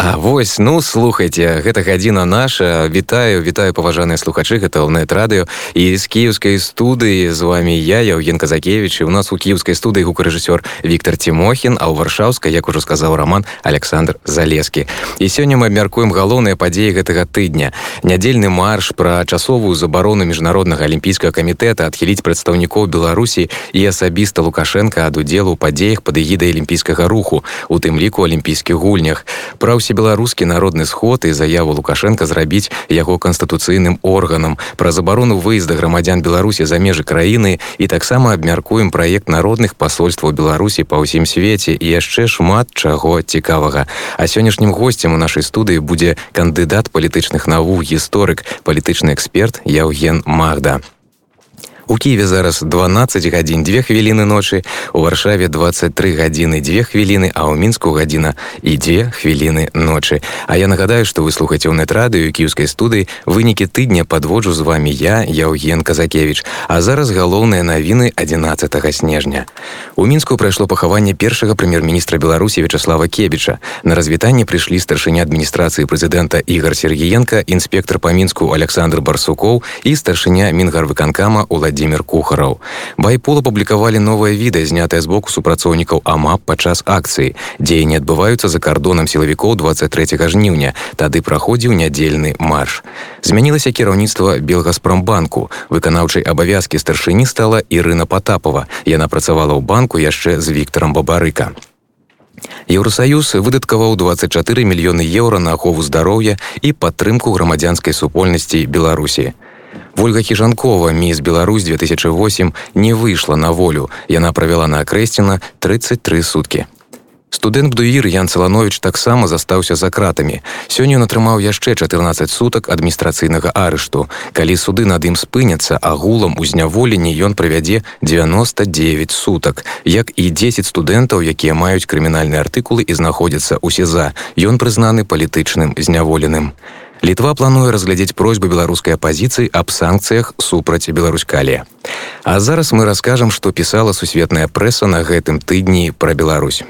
А вось ну слухайте гэта гадзіна наша вітаю вітаю паважаныя слухачы гэта ўнет радыё і з кіеўскай студыі з вами я Яўген казакевич і у нас у кіеўскай студыі гукарэжысёр Віктор Тимохін а ў варшаўскай як ужо сказаў роман Александр залескі і сёння мы абмяркуем галоўныя падзеі гэтага тыдня нядзельны марш пра часовую забарону міжнароднага алімпійскага камітэта адхіліць прадстаўнікоў беларусі і асабіста лукашенко ад удзелу ў падзеях пад эгідай алімпійскага руху у тым ліку алімпійскіх гульнях пра ўсебеларускі народны сход і заяву лукашенко зрабіць яго канстытуцыйным органам пра забарону выезда грамадзян беларусі за межы краіны і таксама абмяркуем праект народных пасольстваў беларусі па ўсім свеце і яшчэ шмат чаго цікавага а сённяшнім госцем у нашай студыі будзе кандыдат палітычных навук гісторык палітычны эксперт яўген магда У Киеве зараз 12 гадзін две хвіліны ночы, у варшаве 23 гадзіны две хвіліны, а ў мінску гадзіна і дзве хвіліны ночы. А я нагадаю, што вы слухаце ў нетрадыю кіўскай студыі вынікі тыдня падводжу з вами я, Яўген Казакевич, а зараз галоўныя навіны 11 снежня. У мінску прайшло пахаванне першага прэм'ер-міністра Беларусі Вячаслава Кебіча. На развітанне прыйшлі старшыня адміністрацыі прэзідэнта Ігар Сергіенко, інспектор па мінску Александр Барсукоў і старшыня мінгарвыканкама Уладзі владимир кухараў байпол апублікавалі новае відэа знятае з боку супрацоўнікаў амап падчас акцыі дзеянні адбываюцца за кардонам сілавікоў 23 жніўня тады праходзіў нядзельны марш змянілася кіраўніцтва белгаспромбанку выканаўчай абавязкі старшыні стала ірына потапова яна працавала ў банку яшчэ з віктором бабарыка Еўросаюз выдаткаваў 24 мільёны еўра на ахову здароўя і падтрымку грамадзянскай супольнасці Беларусі. Вольга хіжанкова міс Беларусь 2008 не выйшла на волю. Яна правяла на акрэсціна 33 суткі. Студэнт Бдуір Ян Цаланович таксама застаўся за кратамі. Сёння ён атрымаў яшчэ 14 сутак адміністрацыйнага арышту. Калі суды над ім спыняцца агулам у зняволенні ён правядзе 99 сутак. Як і 10 студэнтаў, якія маюць крымінальныя артыкулы і знаходзяцца ў сеза, ён прызнаны палітычным зняволеным. Літва плануе разглядзець просьбу беларускай апазіцыі аб санкцыях супраць беларускалія. А зараз мы раскажам, што пісала сусветная прэса на гэтым тыдні пра Беларусь.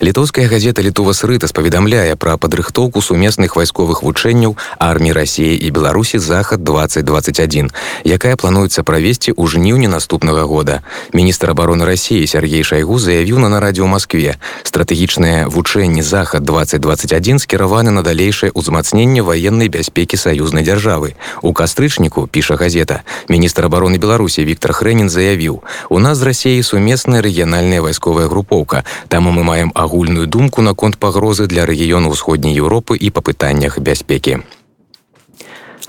Літоўская газета літува срытас паведамляе пра падрыхтоўку сумесных вайсковых вучэнняў арміі рассіі і беларусі захад 2021 якая плануецца правесці ў жніўні наступнага года міністр обороны рассіі Сергей шайгу заявіў на нарадзе ў Маскве стратэгічныя вучэнні захад 2021 скіраваны на далейшае ўзмацненне ваеннай бяспекі саюзнай дзяржавы у кастрычніку піша газета міністр обороны беларусі Віктор хрэнін заявіў у нас з рассіі сумесная рэгіянальная вайсковая групоўка таму мы маем а агульную думку наконт пагрозы для рэгіёну ўсходняй Еўропы і па пытаннях бяспекі.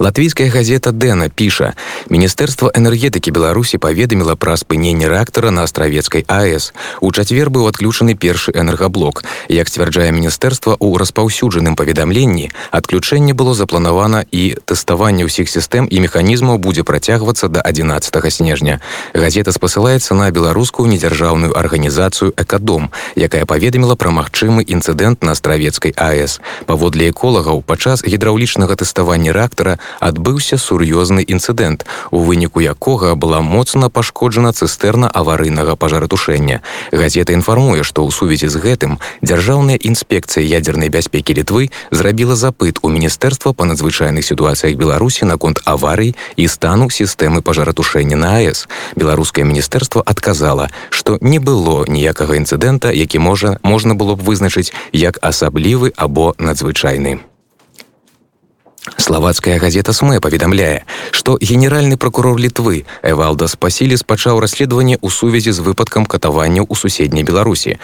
Латвійская газета Дэна піша: Міністэрства энергетыкі Беларусі паведаміла пра спыненне рэактара на астравецкай АС. У чацвер быў адключаны першы энергаблок. Як сцвярджае міністэрства ў распаўсюджаным паведамленні, адключэнне было запланавана і тэставанне ўсіх сістэм і механізмаў будзе працягвацца да 11 снежня. Газета спасылаецца на беларускую недзяржаўную арганізацыю Экадом, якая паведаміла пра магчымы інцыдэнт на астравецкай АС. Паводле эколагаў падчас гідраўлічнага тэставання рэактара адбыўся сур'ёзны інцыдэнт, у выніку якога была моцна пашкоджана цыстэрна аварыйнага пажаратушэння. Газета інфармуе, што ў сувязі з гэтым дзяржаўная інспекцыя ядзернай бяспекі літвы зрабіла запыт у міністэрства па надзвычайных сітуацыях Беларусі наконт аварый і стану сістэмы пажаратушэння на АС. Беларускае міністэрства адказала, што не было ніякага інцыдэнта, які можа можна было б вызначыць як асаблівы або надзвычайны. Славацкая газета СМ паведамляе, што генеральны прокурор літвы Эвалдас Пасілі спачаў расследаванне ў сувязі з выпадкам катаванняў у суседняй Беларусі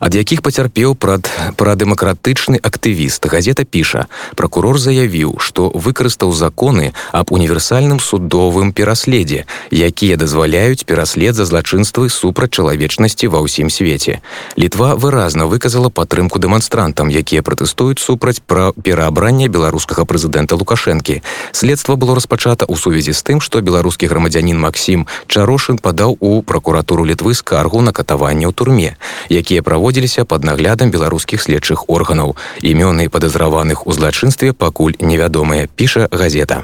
Ад якіх пацярпеў прад прадэмакратычны актывіст. Газета піша. Прокурор заявіў што выкарыстаў законы аб універсальным судовым пераследзе якія дазваляюць пераслед за злачынствы супраць чалавечнасці ва ўсім свеце. Літва выразна выказала падтрымку дэманстрантам якія пратэстуюць супраць пра пераабрання беларускага прэзідэнта лукашэнкі. Следства было распачата ў сувязі з тым што беларускі грамадзянин Масім чарошын падаў у пракуратуру літвы скаргу на катаванне ў турме якія праводзяць праводзіліся пад наглядам беларускіх следчых органаў імёны падазраваных у злачынстве пакуль невядомыя піша газета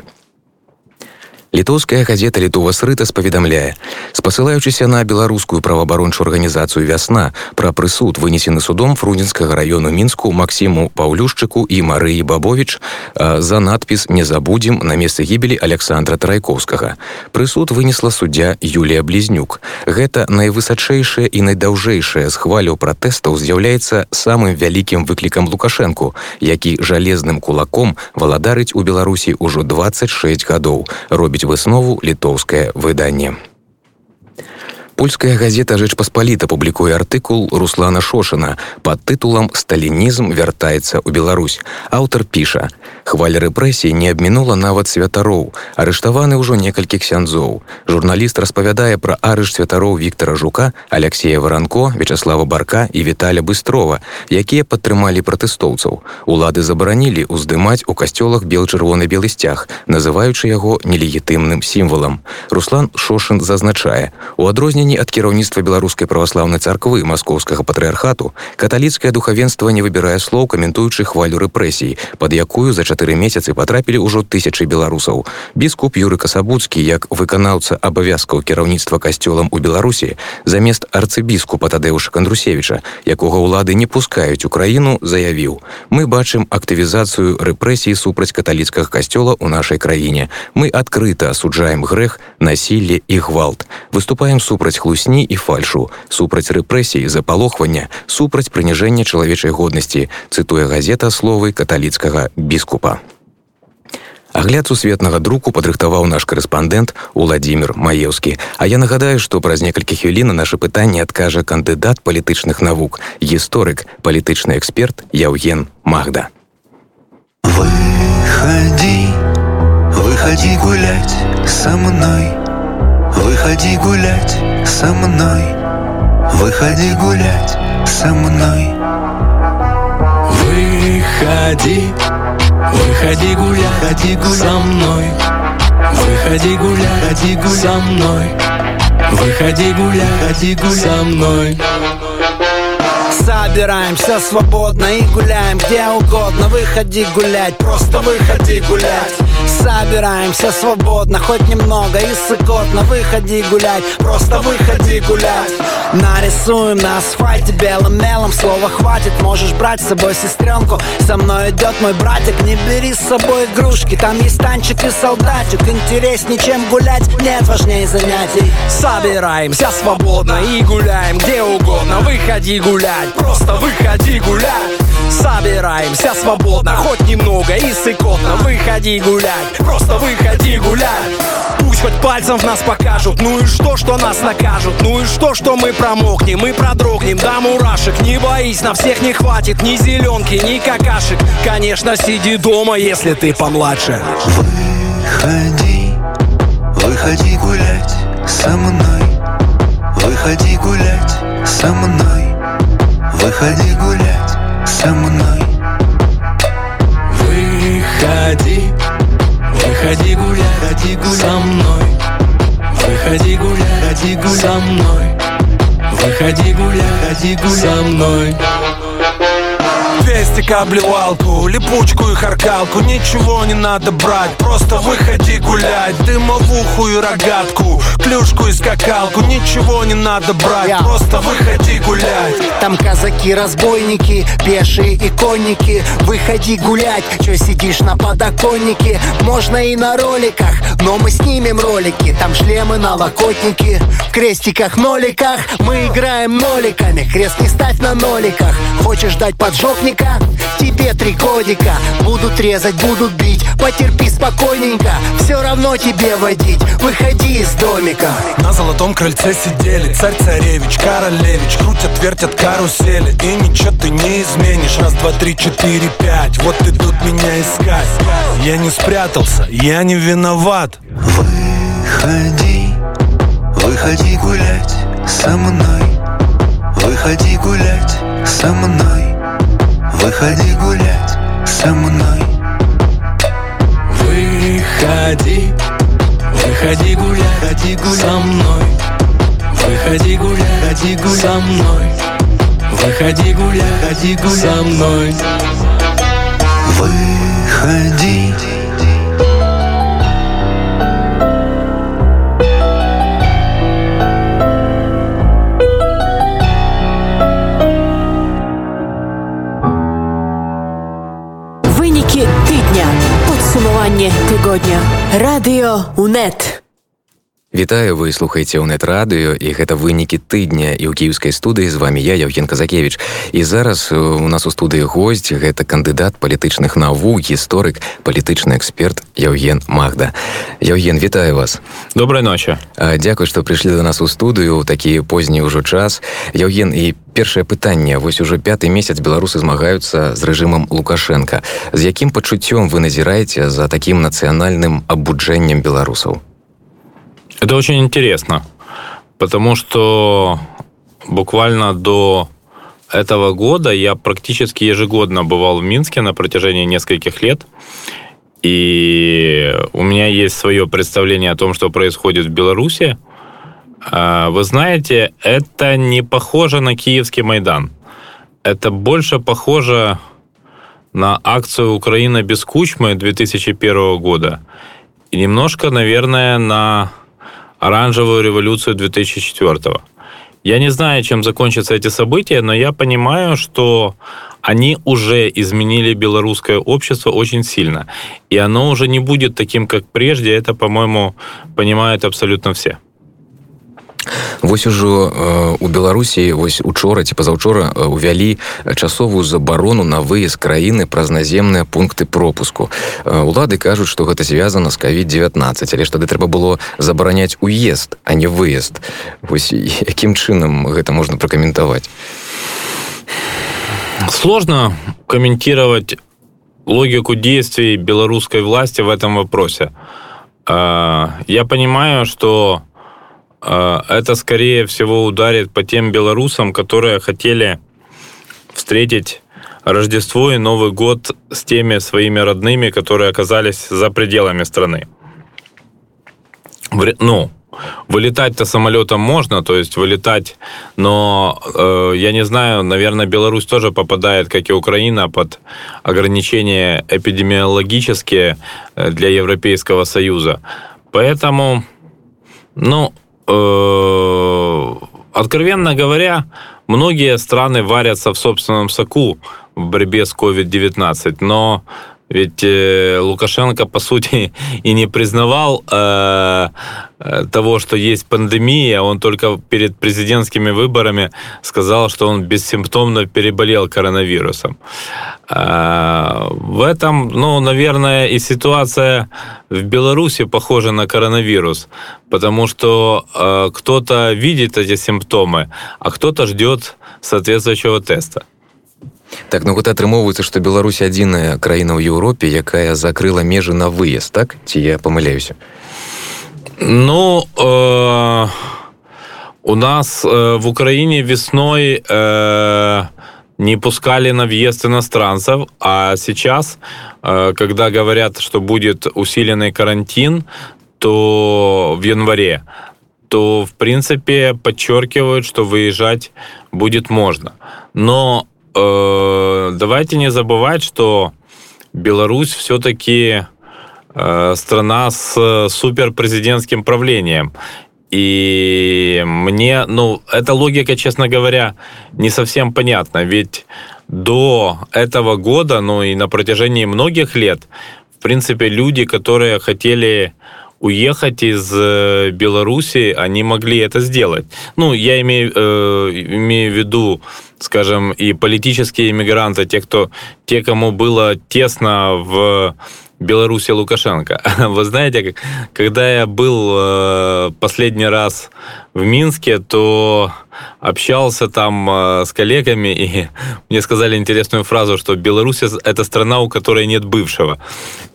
Літоўская газета літова срытас паведамляе спасылаючыся на беларускую праваабарончую арганізацыю вясна пра прысуд вынесены судом фрунзенскага району мінску максіму паўлюшчыку і марыі бабович за надпіс не забудзем на месцы гібелі александра тарайкоўскага прысуд вынесла суддзя юлія блізнюк гэта найвысачэйшая і найдаўжэйшая з хваляў пратэстаў з'яўляецца самым вялікім выклікам лукашэнку які жалезным кулаком валадарыць у беларусі ўжо 26 гадоў робіць робіць выснову літоўскае выданне. Польская газета Жэч паспаліта публікуе артыкул Руслана Шошына пад тытулам Сталінізм вяртаецца ў Беларусь. Аўтар піша: Хваля рэпрэсій не абмінула нават святароў. Арыштаваны ўжо некалькі ксяндзоў. Журналіст распавядае пра арыш святароў Віктора Жука, Алексея Варанко, Вячаслава Барка і Віталя Быстрова, якія падтрымалі пратэстоўцаў. Улады забаранілі ўздымаць у касцёлах бел-чырвоны белы сцяг, называючы яго нелегітымным сімвалам. Руслан Шошын зазначае: у адрозненне адмаўленні ад кіраўніцтва беларускай праваслаўнай царквы маскоўскага патрыархату каталіцкае духавенства не выбірае слоў каментуючы хвалю рэпрэсій пад якую за чатыры месяцы патрапілі ўжо тысячы беларусаў біскуп юры касабуцкі як выканаўца абавязкаў кіраўніцтва касцёлам у беларусі замест арцыбіскупа тадэуша кандрусевіча якога ўлады не пускаюць украіну заявіў мы бачым актывізацыю рэпрэсій супраць каталіцкага касцёла ў нашай краіне мы адкрыта асуджаем грэх насілле і гвалт выступаем супраць супраць хлусні і фальшу супраць рэпрэсій запалохвання супраць прыніжэння чалавечай годнасці цытуе газета словы каталіцкага біскупа агляд сусветнага друку падрыхтаваў наш корэспандэнт уладзімир маеўскі а я нагадаю што праз некалькі хвілін на наше пытанне адкажа кандыдат палітычных навук гісторык палітычны эксперт яўген магда выходи выходи гулять со мной Выходи гулять со мной. Выходи гулять со мной. Выходи, выходи гулять, выходи гулять. со мной. Выходи гулять, выходи гулять. со мной. Выходи гулять, выходи гулять. со мной Собираемся свободно и гуляем где угодно. Выходи гулять, просто выходи гулять. Собираемся свободно, хоть немного и сыкотно. Выходи гулять, просто выходи гулять. Нарисуем на асфальте белым мелом. Слова хватит, можешь брать с собой сестренку Со мной идет мой братик, не бери с собой игрушки. Там есть танчик и солдатик. Интереснее, чем гулять, нет важнее занятий. Собираемся свободно и гуляем где угодно. Выходи гулять, просто выходи гулять. Собираемся свободно, хоть немного и сыкотно. Выходи гулять, просто выходи гулять. Пусть хоть пальцем в нас покажут. Ну и что, что нас накажут? Ну и что, что мы промокнем Мы продрогнем? До мурашек Не боись, на всех не хватит. Ни зеленки, ни какашек. Конечно, сиди дома, если ты помладше. Выходи, выходи гулять со мной. Выходи гулять со мной Выходи гулять со мной. Выходи, выходи гулять, гулять. со мной. Выходи гулять, гулять. со мной. Выходи гулять, выходи гулять. со мной пестик обливалку Липучку и харкалку. Ничего не надо брать Просто выходи гулять. Дымовуху и рогатку Клюшку и скакалку. Ничего не надо брать Просто выходи гулять. Там казаки-разбойники Пешие и конники. Выходи гулять Че сидишь на подоконнике? Можно и на роликах Но мы снимем ролики. Там шлемы на локотники В крестиках-ноликах Мы играем ноликами Крест не ставь на ноликах. Хочешь дать поджопник годика Тебе три годика. Будут резать, будут бить. Потерпи спокойненько. Все равно тебе водить. Выходи из домика. На золотом крыльце сидели. Царь-царевич, королевич. Крутят, вертят карусели. И ничего ты не изменишь. Раз, два, три, четыре, пять. Вот идут меня искать. Я не спрятался, я не виноват. Выходи, выходи гулять со мной. Выходи гулять со мной Выходи гулять со мной. Выходи, выходи гулять, выходи гулять. со мной. Выходи гулять, выходи гулять. со мной. Выходи гулять, выходи гулять. со мной. Выходи Підсумування тижня. Радіо УНЕТ. Вітаю вы слухаеце ў нет-радыё і гэта вынікі тыдня і ў кіеўскай студыі з вами я Яўген Казакевич і зараз у нас у студыі госць гэта кандыдат палітычных навук гісторык палітычны эксперт Яўген Магда Яўген вітаю вас доброй ночи Дякуй што прыйшлі до нас у студыю ў такі позні ўжо час Яўген і першае пытанне вось уже пяты месяц беларусы змагаюцца з рэжымам лукашенко з якім пачуццём вы назіраеце за такім нацыянальным абуджэннем беларусаў Это очень интересно, потому что буквально до этого года я практически ежегодно бывал в Минске на протяжении нескольких лет. И у меня есть свое представление о том, что происходит в Беларуси. А, вы знаете, это не похоже на Киевский Майдан. Это больше похоже на акцию «Украина без Кучмы» 2001 года. И немножко, наверное, на оранжевую революцию 2004 Я не знаю, чем закончатся эти события, но я понимаю, что они уже изменили белорусское общество очень сильно. И оно уже не будет таким, как прежде. Это, по-моему, понимают абсолютно все. Вось ужо э, у Беларусі вось учора ці пазаўчора э, увялі часовую забарону на выезд краіны праз наземныя пункты пропуску. Э, улады кажуць, што гэта звязана з COVID-19, але ж тады трэба было забараняць уезд, а не выезд. Вось якім чынам гэта можна пракаментаваць? Сложно комментировать логику действий белорусской власти в этом вопросе. Я понимаю, что а, это, скорее всего, ударит по тем белорусам, которые хотели встретить Рождество и Новый год с теми своими родными, которые оказались за пределами страны. Ну, вылетать-то самолетом можно, то есть вылетать, но э, я не знаю, наверное, Беларусь тоже попадает, как и Украина, под ограничения эпидемиологические э, для Европейского Союза. Поэтому, ну, откровенно говоря, многие страны варятся в собственном соку в борьбе с COVID-19, но ведь э, Лукашенко, по сути, и не признавал э, э, того, что есть пандемия. Он только перед президентскими выборами сказал, что он бессимптомно переболел коронавирусом. Э, в этом, ну, наверное, и ситуация в Беларуси похожа на коронавирус, потому что э, кто-то видит эти симптомы, а кто-то ждет соответствующего теста. Так ну вот атрымоўваецца што Беларусь адзіная краіна ў Еўропе якая закрыла межы на выезд так ці я памыляюся ну э, у нас э, в Украине весной э, не пускали на въезд иностранцев, а сейчас, э, когда говорят, что будет усиленный карантин, то в январе, то в принципе подчеркивают, что выезжать будет можно. Но э, давайте не забывать, что Беларусь все-таки э, страна с суперпрезидентским правлением. И мне, ну, эта логика, честно говоря, не совсем понятна. Ведь до этого года, ну и на протяжении многих лет, в принципе, люди, которые хотели уехать из э, Беларуси, они могли это сделать. Ну, я имею, э, имею в виду, скажем, и политические иммигранты, те, кто, те, кому было тесно в Беларуси Лукашенко. Вы знаете, когда я был э, последний раз в Минске, то общался там э, с коллегами, и мне сказали интересную фразу, что Беларусь — это страна, у которой нет бывшего.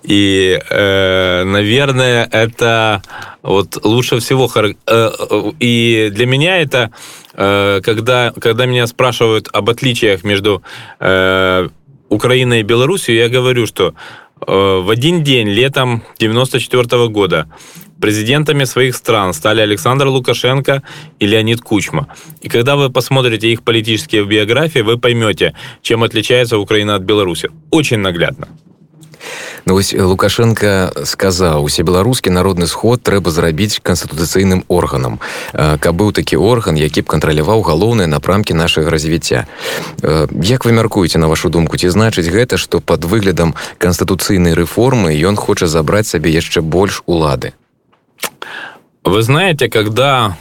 И, э, наверное, это вот лучше всего... И для меня это, когда, когда меня спрашивают об отличиях между Украиной и Беларусью, я говорю, что Э, в один день, летом 94 года, президентами своих стран стали Александр Лукашенко и Леонид Кучма. И когда вы посмотрите их политические биографии, вы поймете, чем отличается Украина от Беларуси. Очень наглядно. Ну вось лукашенко сказаў усебеларускі народны сход трэба зрабіць канстытуцыйным органам каб быў такі орган які б кантраляваў галоўныя напрамкі нашага развіцця як вы мяркуеце на вашу думку ці значыць гэта што под выглядам канстытуцыйнай рэформы ён хоча забраць сабе яшчэ больш улады вы знаете когда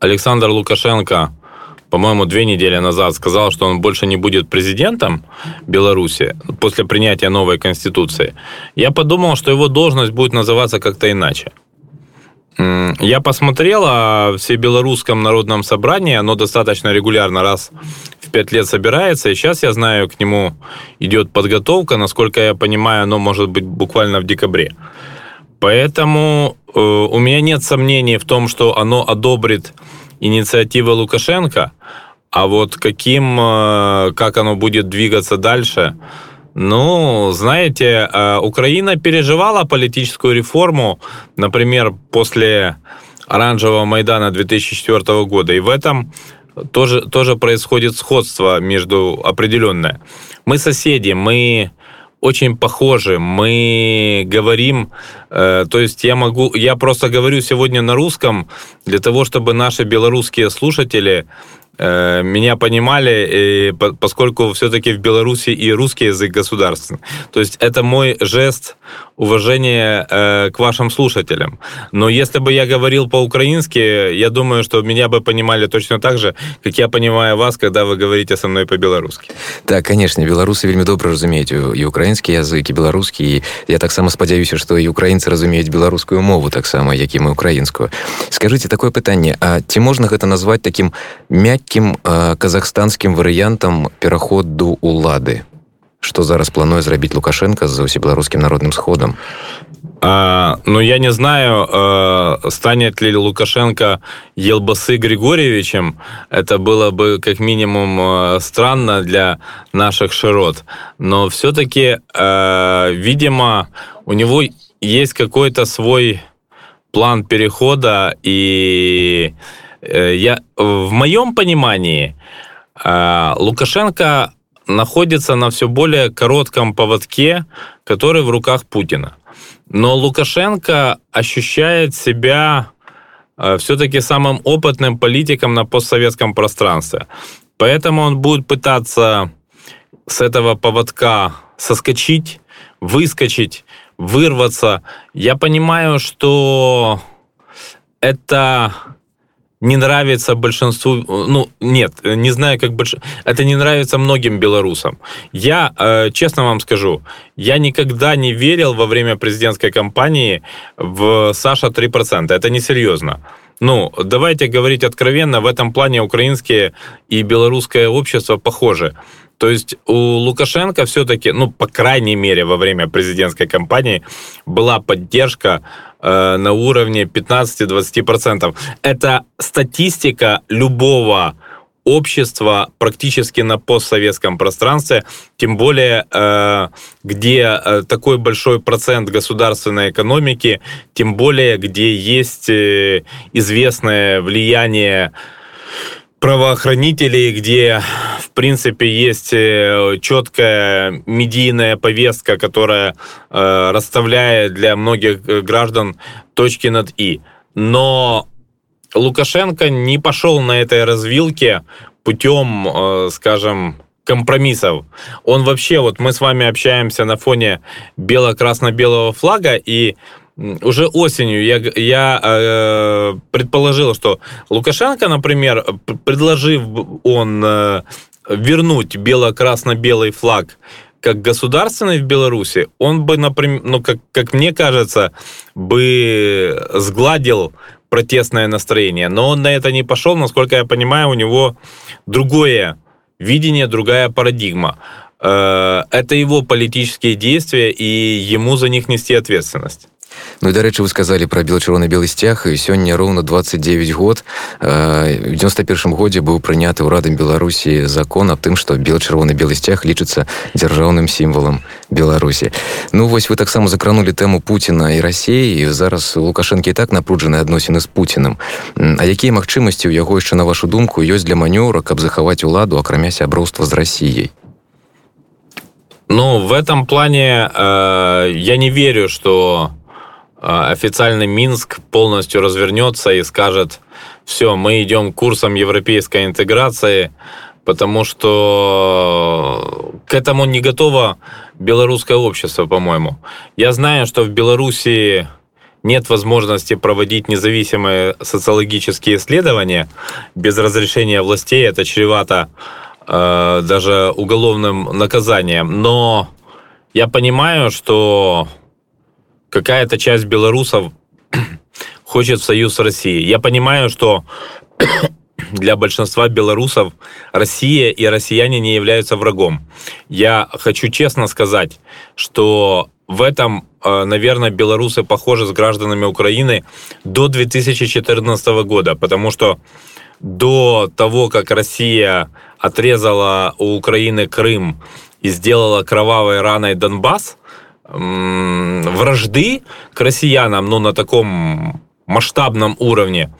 александр лукашенко по-моему, две недели назад сказал, что он больше не будет президентом Беларуси после принятия новой конституции, я подумал, что его должность будет называться как-то иначе. Я посмотрел о Всебелорусском народном собрании, оно достаточно регулярно, раз в пять лет собирается, и сейчас, я знаю, к нему идет подготовка, насколько я понимаю, оно может быть буквально в декабре. Поэтому э, у меня нет сомнений в том, что оно одобрит инициативы Лукашенко, а вот каким, э, как оно будет двигаться дальше, ну, знаете, э, Украина переживала политическую реформу, например, после оранжевого Майдана 2004 года, и в этом тоже, тоже происходит сходство между определенное. Мы соседи, мы очень похожи. Мы говорим, э, то есть я могу, я просто говорю сегодня на русском для того, чтобы наши белорусские слушатели меня понимали, и поскольку все-таки в Беларуси и русский язык государственный. То есть это мой жест уважения э, к вашим слушателям. Но если бы я говорил по-украински, я думаю, что меня бы понимали точно так же, как я понимаю вас, когда вы говорите со мной по-беларускі. Так, конечно, беларусы вельмі добра разумеюць і украінскі язык і беларускі і я таксама спадзяюся, што і украінцы разумеюць беларускую мову таксама, як і мы украінскую. Скажите такое пытанне, а ці можна гэта назваць таким мягким нейкім э, казахстанскім варыянтам пераходу улады что зараз плануе зрабіць лукашенко за усебеларускім народным сходам а, ну я не знаю э, станет ли лукашенко елбасы григорьевичем это было бы как минимум э, странно для наших широт но все-таки э, видимо у него есть какой-то свой план перехода и Э, я, в моем понимании э, Лукашенко находится на все более коротком поводке, который в руках Путина. Но Лукашенко ощущает себя э, все-таки самым опытным политиком на постсоветском пространстве. Поэтому он будет пытаться с этого поводка соскочить, выскочить, вырваться. Я понимаю, что это не нравится большинству, ну, нет, не знаю, как больш... это не нравится многим белорусам. Я, э, честно вам скажу, я никогда не верил во время президентской кампании в Саша 3%. Это несерьезно. Ну, давайте говорить откровенно, в этом плане украинские и белорусское общество похожи. То есть у Лукашенко все-таки, ну, по крайней мере, во время президентской кампании была поддержка э, на уровне 15-20%. Это статистика любого общества практически на постсоветском пространстве, тем более э, где э, такой большой процент государственной экономики, тем более где есть э, известное влияние правоохранителей, где, в принципе, есть э, четкая медийная повестка, которая э, расставляет для многих э, граждан точки над «и». Но Лукашенко не пошел на этой развилке путем, э, скажем, компромиссов. Он вообще, вот мы с вами общаемся на фоне бело-красно-белого флага, и уже осенью я, я э, предположил, что Лукашенко, например, предложив он э, вернуть бело-красно-белый флаг как государственный в Беларуси, он бы, например, ну, как, как мне кажется, бы сгладил протестное настроение. Но он на это не пошел, насколько я понимаю, у него другое видение, другая парадигма. Э, это его политические действия, и ему за них нести ответственность. Ну і дарэчы вы сказалі пра бел-чырвоны белы сцяг і сёння роўна 29 год в 91 годзе быў прыняты ўрадам беларусі закон аб тым што бел-чырвоны белы сцяг лічыцца дзяржаўным сімвалам беларусі ну вось вы таксама закранули тэму путина і рассеі зараз лукашэнкі так напруджаны адносіны з путиным А якія магчымасці ў яго яшчэ на вашу думку ёсць для манёўра каб захаваць уладу акрамя сяброўства з рассіяй Ну, в этом плане э, я не верю, что э, официальный Минск полностью развернется и скажет, все, мы идем курсом европейской интеграции, потому что к этому не готово белорусское общество, по-моему. Я знаю, что в Беларуси нет возможности проводить независимые социологические исследования без разрешения властей. Это чревато э, даже уголовным наказанием. Но я понимаю, что какая-то часть белорусов хочет в союз с Россией. Я понимаю, что для большинства белорусов Россия и россияне не являются врагом. Я хочу честно сказать, что в этом, э, наверное, белорусы похожи с гражданами Украины до 2014 года, потому что до того, как Россия отрезала у Украины Крым и сделала кровавой раной Донбасс, вражды к россиянам, ну, на таком масштабном уровне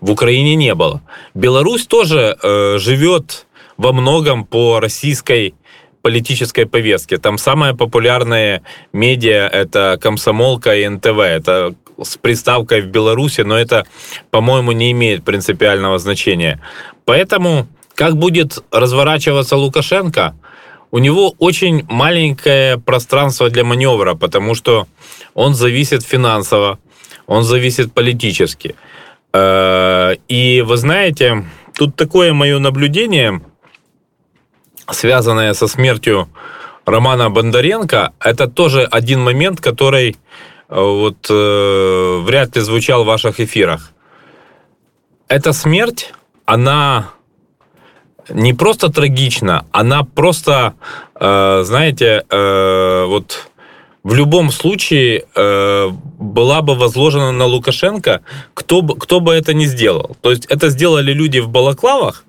в Украине не было. Беларусь тоже э, живет во многом по российской политической повестке. Там самые популярные медиа — это «Комсомолка» и «НТВ». Это с приставкой в Беларуси, но это, по-моему, не имеет принципиального значения. Поэтому, как будет разворачиваться Лукашенко, у него очень маленькое пространство для маневра, потому что он зависит финансово, он зависит политически. Э, и вы знаете, тут такое мое наблюдение, связанное со смертью Романа Бондаренко, это тоже один момент, который э, вот э, вряд ли звучал в ваших эфирах. Эта смерть, она не просто трагична, она просто, э, знаете, э, вот в любом случае э, была бы возложена на Лукашенко, кто бы, кто бы это ни сделал. То есть это сделали люди в балаклавах,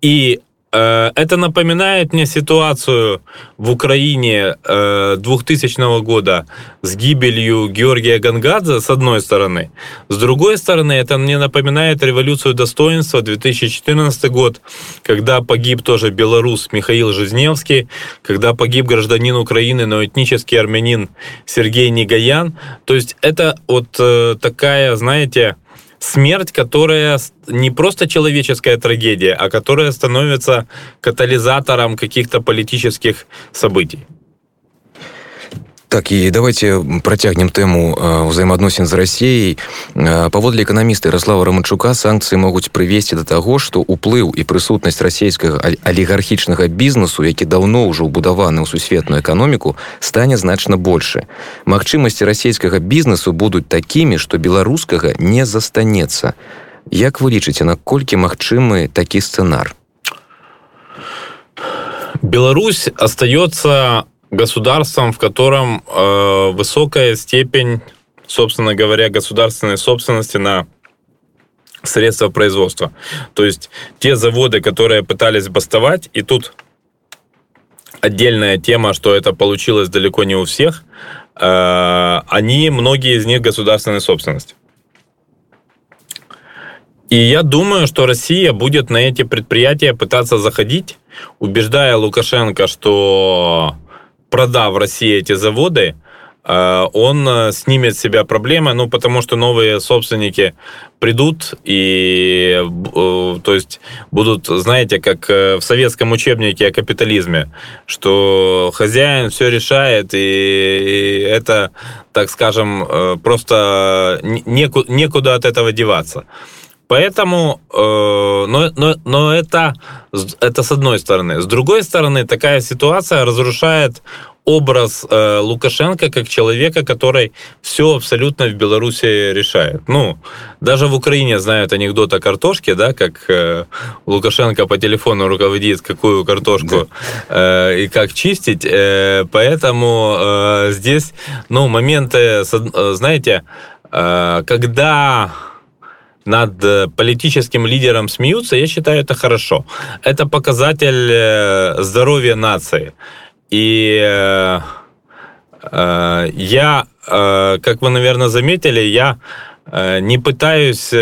и это напоминает мне ситуацию в Украине 2000 э, года с гибелью Георгия Гангадзе, с одной стороны. С другой стороны, это мне напоминает революцию достоинства 2014 год, когда погиб тоже белорус Михаил Жизневский, когда погиб гражданин Украины, но этнический армянин Сергей Негаян. То есть это вот э, такая, знаете, смерть, которая не просто человеческая трагедия, а которая становится катализатором каких-то политических событий. Так і давайте працягнем тэму ўзаемаадносін з рассіяй паводле эканаміста Ярослава раманчука санкцыі могуць прывесці да таго што ўплыў і прысутнасць расійскага алігархічнага бізнесу які даўно ўжо ўбудаваны ў сусветную эканоміку стане значна больше магчымасці расійскага бізнесу будуць такімі што беларускага не застанецца Як вы лічыце наколькі магчымы такі сцэнар Беларусь остается государством, в котором э, высокая степень, собственно говоря, государственной собственности на средства производства. То есть те заводы, которые пытались бастовать, и тут отдельная тема, что это получилось далеко не у всех, э, они, многие из них государственной собственности. И я думаю, что Россия будет на эти предприятия пытаться заходить, убеждая Лукашенко, что продав России эти заводы, э, он э, снимет с себя проблемы, ну, потому что новые собственники придут и, э, то есть, будут, знаете, как в советском учебнике о капитализме, что хозяин все решает, и это, так скажем, просто некуда от этого деваться. Поэтому, э, но, но, но это, это с одной стороны. С другой стороны, такая ситуация разрушает образ э, Лукашенко как человека, который все абсолютно в Беларуси решает. Ну, даже в Украине знают анекдот о картошке, да, как э, Лукашенко по телефону руководит, какую картошку э, и как чистить. Э, поэтому э, здесь, ну, моменты, э, знаете, э, когда над э, политическим лидером смеются, я считаю это хорошо. Это показатель э, здоровья нации. И э, я, как вы, наверное, заметили, я не пытаюсь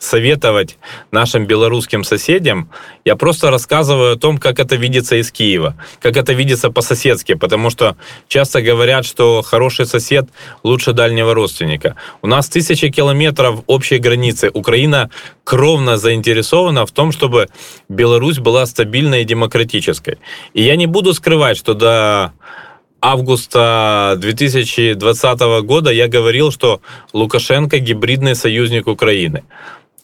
советовать нашим белорусским соседям. Я просто рассказываю о том, как это видится из Киева, как это видится по-соседски, потому что часто говорят, что хороший сосед лучше дальнего родственника. У нас тысячи километров общей границы. Украина кровно заинтересована в том, чтобы Беларусь была стабильной и демократической. И я не буду скрывать, что до августа 2020 года я говорил, что Лукашенко гибридный союзник Украины.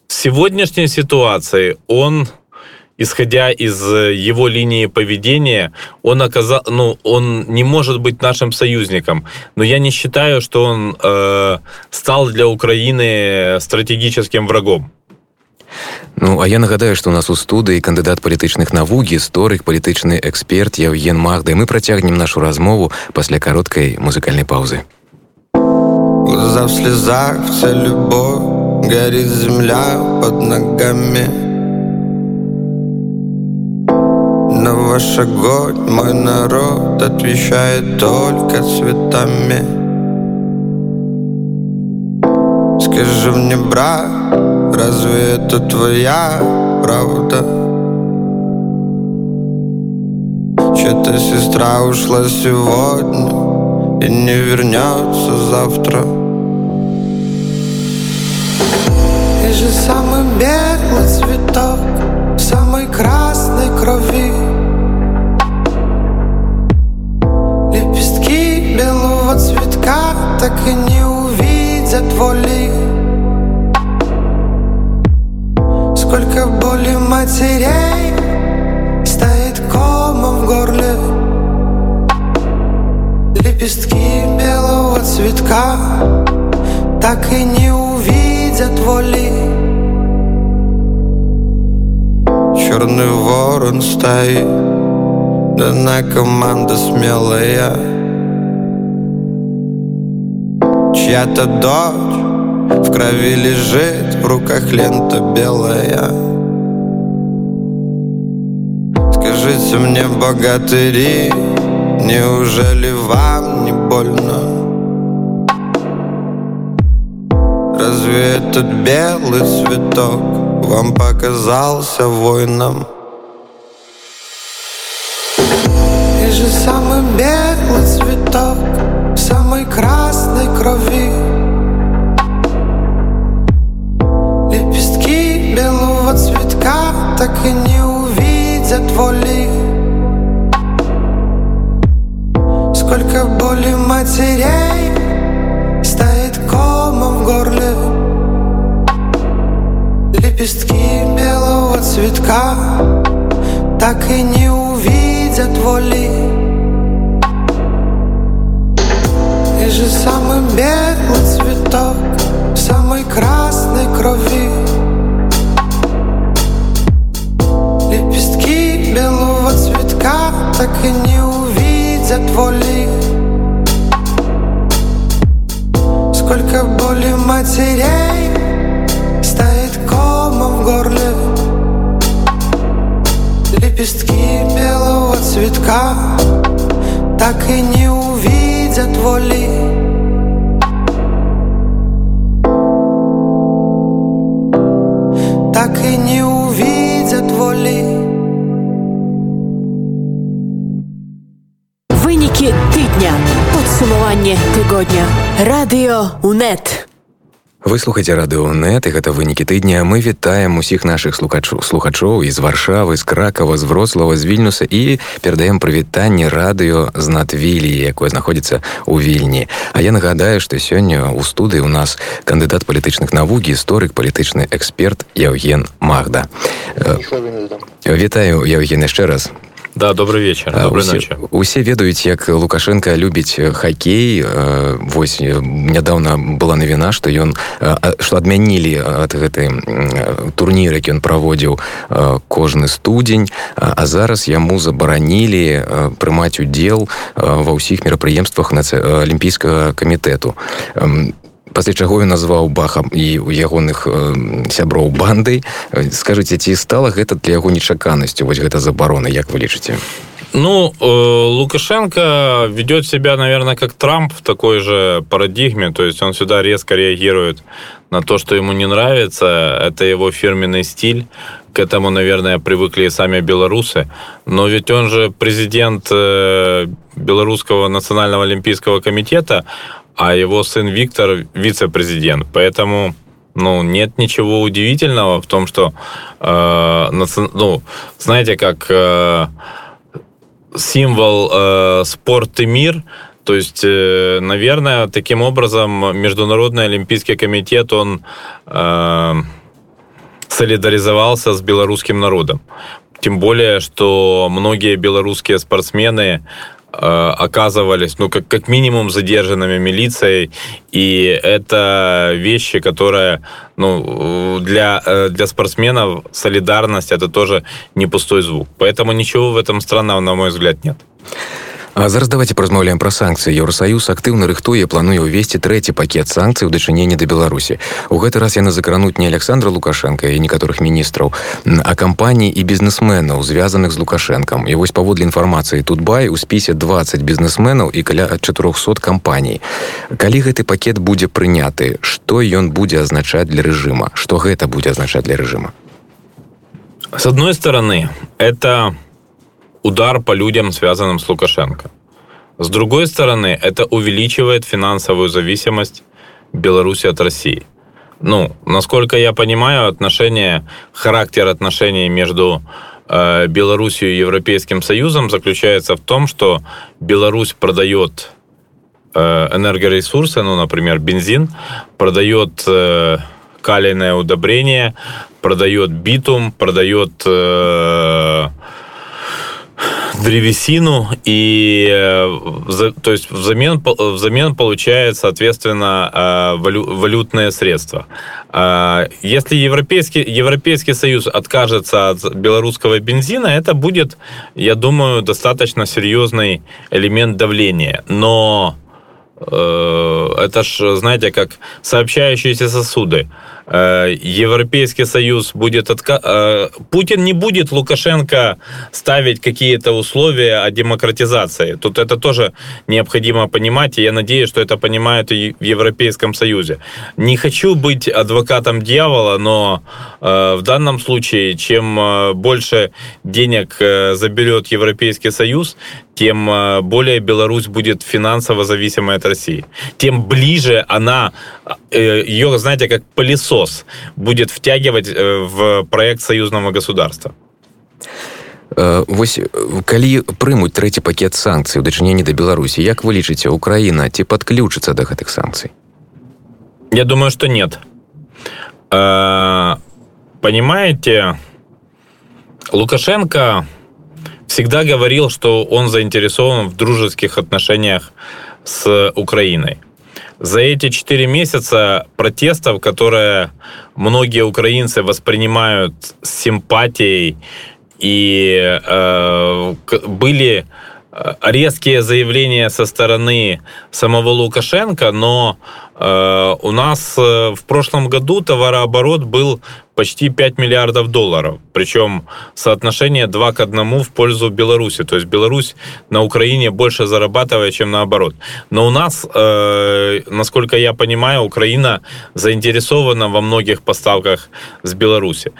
В сегодняшней ситуации он исходя из его линии поведения, он оказал, ну, он не может быть нашим союзником. Но я не считаю, что он э, стал для Украины стратегическим врагом. Ну а я нагадаю, што у нас у студыі кандыдат палітычных навук гісторык палітычны эксперт Яўген Магда і мы працягнем нашу размову пасля кароткай музыкальнай паўзы. Глаза в слезах, вся любовь, горит земля под ногами. Но ваш огонь, мой народ, отвечает только цветами. Скажи мне, брат, Разве это твоя правда? Чья-то сестра ушла сегодня И не вернется завтра же самый белый цветок Самой красной крови. Лепестки белого цветка Так и не увидят воли. Сколько боли матерей Стоит комом в горле. Лепестки белого цветка Так и не увидят воли Черный ворон стоит Да на команда смелая Чья-то дочь в крови лежит, в руках лента белая Скажите мне, богатыри, неужели вам не больно? Этот белый цветок вам показался воином? Ты же самый белый цветок самой красной крови так и не увидят воли Сколько боли матерей Лепестки белого цветка Так и не увидят воли. Ты же самый белый цветок Самой красной крови. Белого цветка Так и не увидят воли. Сколько боли матерей Комом в горле Лепестки белого цветка Так и не увидят воли Так и не увидят воли Падсумаванне тыгодня. Радыё УНэт. Вы слухаце радыонет і гэта вынікі тыдня мы вітаем усіх наших слухачоў слухачоў з варшавы з кракава з вроцлава з вільнюса і перадаем прывітанне радыё з надвілі якое знаходзіцца ў вільні А я нагадаю што сёння ў студыі у нас кандыдат палітычных навук гісторык палітычны эксперт Яўген Магда Вітаю Яўген яшчэ раз Да, добрый вечер доброй усе, ночи. усе ведаюць як лукашенко любіць хоккей вось нядаўна была навіна что ён что адмянілі ад гэтай турнір які ён праводзіў кожны студзень а зараз яму забаранілі прымаць удзел ва ўсіх мерапрыемствах на алімпійскага камітэту пасля чаго ён назваў бахам і у ягоных э, сяброў бандай скажыце ці стала гэта для яго нечаканасцю вось гэта забарона як вы лічыце Ну, э, Лукашенко ведет себя, наверное, как Трамп в такой же парадигме. То есть он всегда резко реагирует на то, что ему не нравится. Это его фирменный стиль. К этому, наверное, привыкли и сами белорусы. Но ведь он же президент э, Белорусского национального олимпийского комитета, а его сын Виктор вице-президент. Поэтому ну, нет ничего удивительного в том, что, э, ну, знаете, как э, символ э, спорт и мир, то есть, э, наверное, таким образом Международный Олимпийский комитет, он э, солидаризовался с белорусским народом. Тем более, что многие белорусские спортсмены оказывались, ну, как, как минимум задержанными милицией, и это вещи, которые, ну, для, э, для спортсменов солидарность это тоже не пустой звук. Поэтому ничего в этом странного, на мой взгляд, нет. А зараз давайте паразмаўляем пра санкцыі Еўросаюз актыўна рыхтуе плануе ўвесці трэці пакет санкцый у дачыненні да Беларусі у гэты раз яны закрануць не Александра лукашенко і некаторых міністраў а кампаній і бізнесменаў звязаных з лукашэнкам і вось паводле інфармацыі тутбай у спісе 20 бізнесменаў і каля 400 кампаній калі гэты пакет будзе прыняты што ён будзе азначаць для рэжыма што гэта будзе азначаць для рэжыма с одной стороны это удар по людям, связанным с Лукашенко. С другой стороны, это увеличивает финансовую зависимость Беларуси от России. Ну, насколько я понимаю, отношения, характер отношений между э, Беларусью и Европейским Союзом заключается в том, что Беларусь продает э, энергоресурсы, ну, например, бензин, продает э, калийное удобрение, продает битум, продает э, древесину, и э, то есть взамен, взамен получает, соответственно, э, валютные средства. А если Европейский, Европейский Союз откажется от белорусского бензина, это будет, я думаю, достаточно серьезный элемент давления. Но э, это ж, знаете, как сообщающиеся сосуды. Э, Европейский Союз будет отка... Э, Путин не будет Лукашенко ставить какие-то условия о демократизации. Тут это тоже необходимо понимать, и я надеюсь, что это понимают и в Европейском Союзе. Не хочу быть адвокатом дьявола, но э, в данном случае, чем больше денег заберет Европейский Союз, тем более Беларусь будет финансово зависимой от России. Тем ближе она, ее, знаете, как пылесос насос будет втягивать э, в проект союзного государства. Э, вось калі прымуць трэці пакет санкцый у дачыненні да беларусі як вы лічыце украіна ці падключыцца да гэтых санкцый я думаю что нет э, понимаете лукашенко всегда говорил что он заинтересован в дружеских отношениях с украиной за эти четыре месяца протестов, которые многие украинцы воспринимают с симпатией, и э, были резкие заявления со стороны самого Лукашенко, но э, у нас э, в прошлом году товарооборот был почти 5 миллиардов долларов. Причем соотношение 2 к 1 в пользу Беларуси. То есть Беларусь на Украине больше зарабатывает, чем наоборот. Но у нас, э, насколько я понимаю, Украина заинтересована во многих поставках с Беларуси.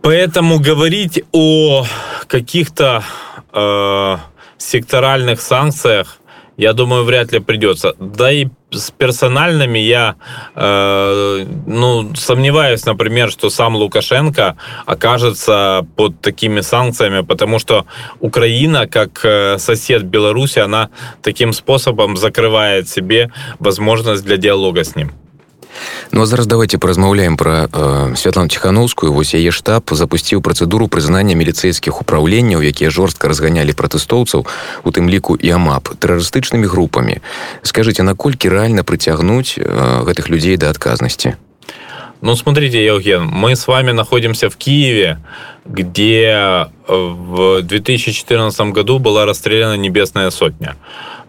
Поэтому говорить о каких-то э, секторальных санкциях я думаю, вряд ли придется. Да и с персональными я э, ну, сомневаюсь, например, что сам Лукашенко окажется под такими санкциями, потому что Украина, как э, сосед Беларуси, она таким способом закрывает себе возможность для диалога с ним. Ну а зараз давайте паразмаўляем пра э, святлану ціхановскую. Вось яе штаб запусціў працэдуру прызнання міліцэйскіх упраўленняў якія жорстка разганялі пратэстоўцаў у тым ліку і амап тэрарыстычнымі групамі. Скажите наколькі рэальна прыцягнуць э, гэтых людзей да адказнасці Ну, смотрите, Евген, мы с вами находимся в Киеве, где в 2014 году была расстреляна Небесная Сотня.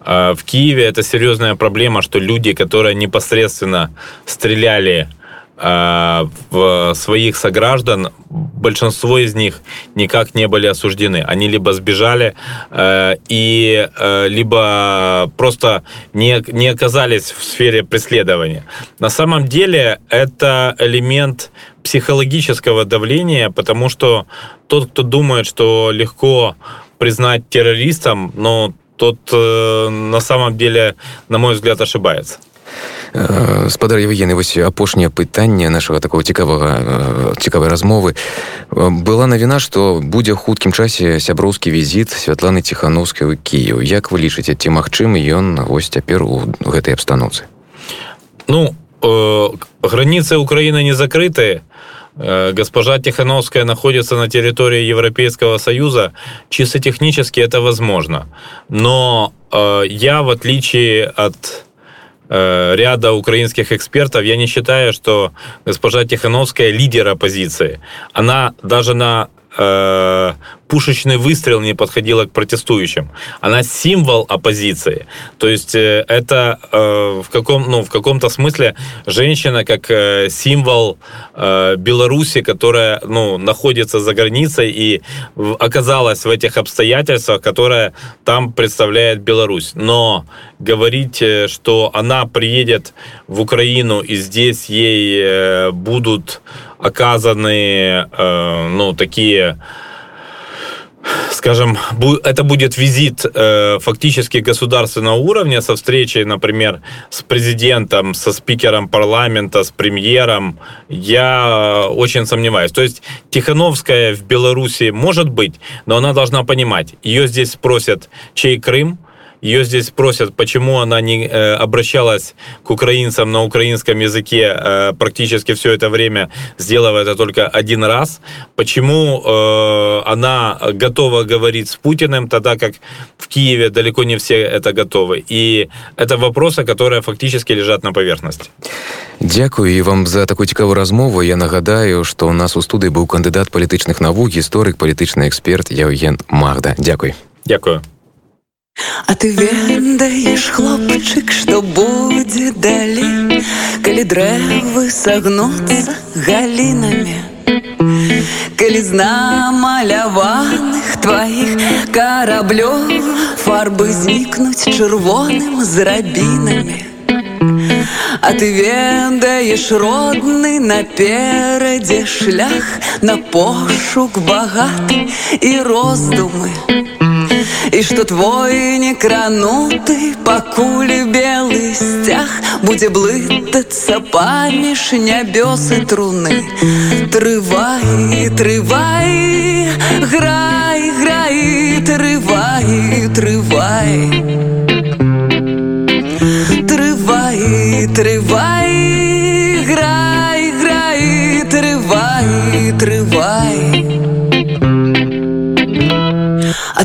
А, в Киеве это серьезная проблема, что люди, которые непосредственно стреляли э, в своих сограждан, большинство из них никак не были осуждены. Они либо сбежали э, и э, либо просто не, не оказались в сфере преследования. На самом деле это элемент психологического давления, потому что тот, кто думает, что легко признать террористом, но тот э, на самом деле, на мой взгляд, ошибается. Спадар Евгений, вось апошняе пытанне нашага такого цікавага цікавай размовы была навіна што будзе хуткім часе сяброўскі візіт святланы ціхановскай у Кіев Як вы лічыце ці магчымы ён вось цяпер у гэтай абстаноўцы? Ну э, границы Украины не закрытые госпожа Тихановская находится на территории Европейского Союза, чисто технически это возможно. Но э, я, в отличие от Э, ряда украинских экспертов, я не считаю, что госпожа Тихановская лидер оппозиции. Она даже на э, пушечный выстрел не подходила к протестующим. Она символ оппозиции. То есть э, это э, в, каком, ну, в каком-то смысле женщина как э, символ э, Беларуси, которая ну, находится за границей и оказалась в этих обстоятельствах, которая там представляет Беларусь. Но говорить, э, что она приедет в Украину и здесь ей э, будут оказаны э, ну, такие скажем, это будет визит фактически государственного уровня со встречей, например, с президентом, со спикером парламента, с премьером, я очень сомневаюсь. То есть Тихановская в Беларуси может быть, но она должна понимать, ее здесь спросят, чей Крым, ее здесь просят, почему она не э, обращалась к украинцам на украинском языке э, практически все это время, сделав это только один раз. Почему э, она готова говорить с Путиным, тогда как в Киеве далеко не все это готовы. И это вопросы, которые фактически лежат на поверхности. Дякую і вам за такую цікаву размову. Я нагадаю, што у нас у студыі быў кандыдат палітычных навук, гісторык, палітычны эксперт Яўген Магда. Дякуй. Дякую. А ты ведаеш хлопчык, што будзе далей, калі дрэвы сагнуцца галінамі. Калі з намаляваных тваіх караблёў фарбы знікнуць чырвоным з рабінамі. А ты ведаеш родны наперадзе шлях на пошук багаты і роздумы. И что твой некранутый пакуль белый сцяг будзе блытацца паміж нябёс і труны. Трывай трывай грай грай трывай трывай. Трывай трывай грай грай трывай трывай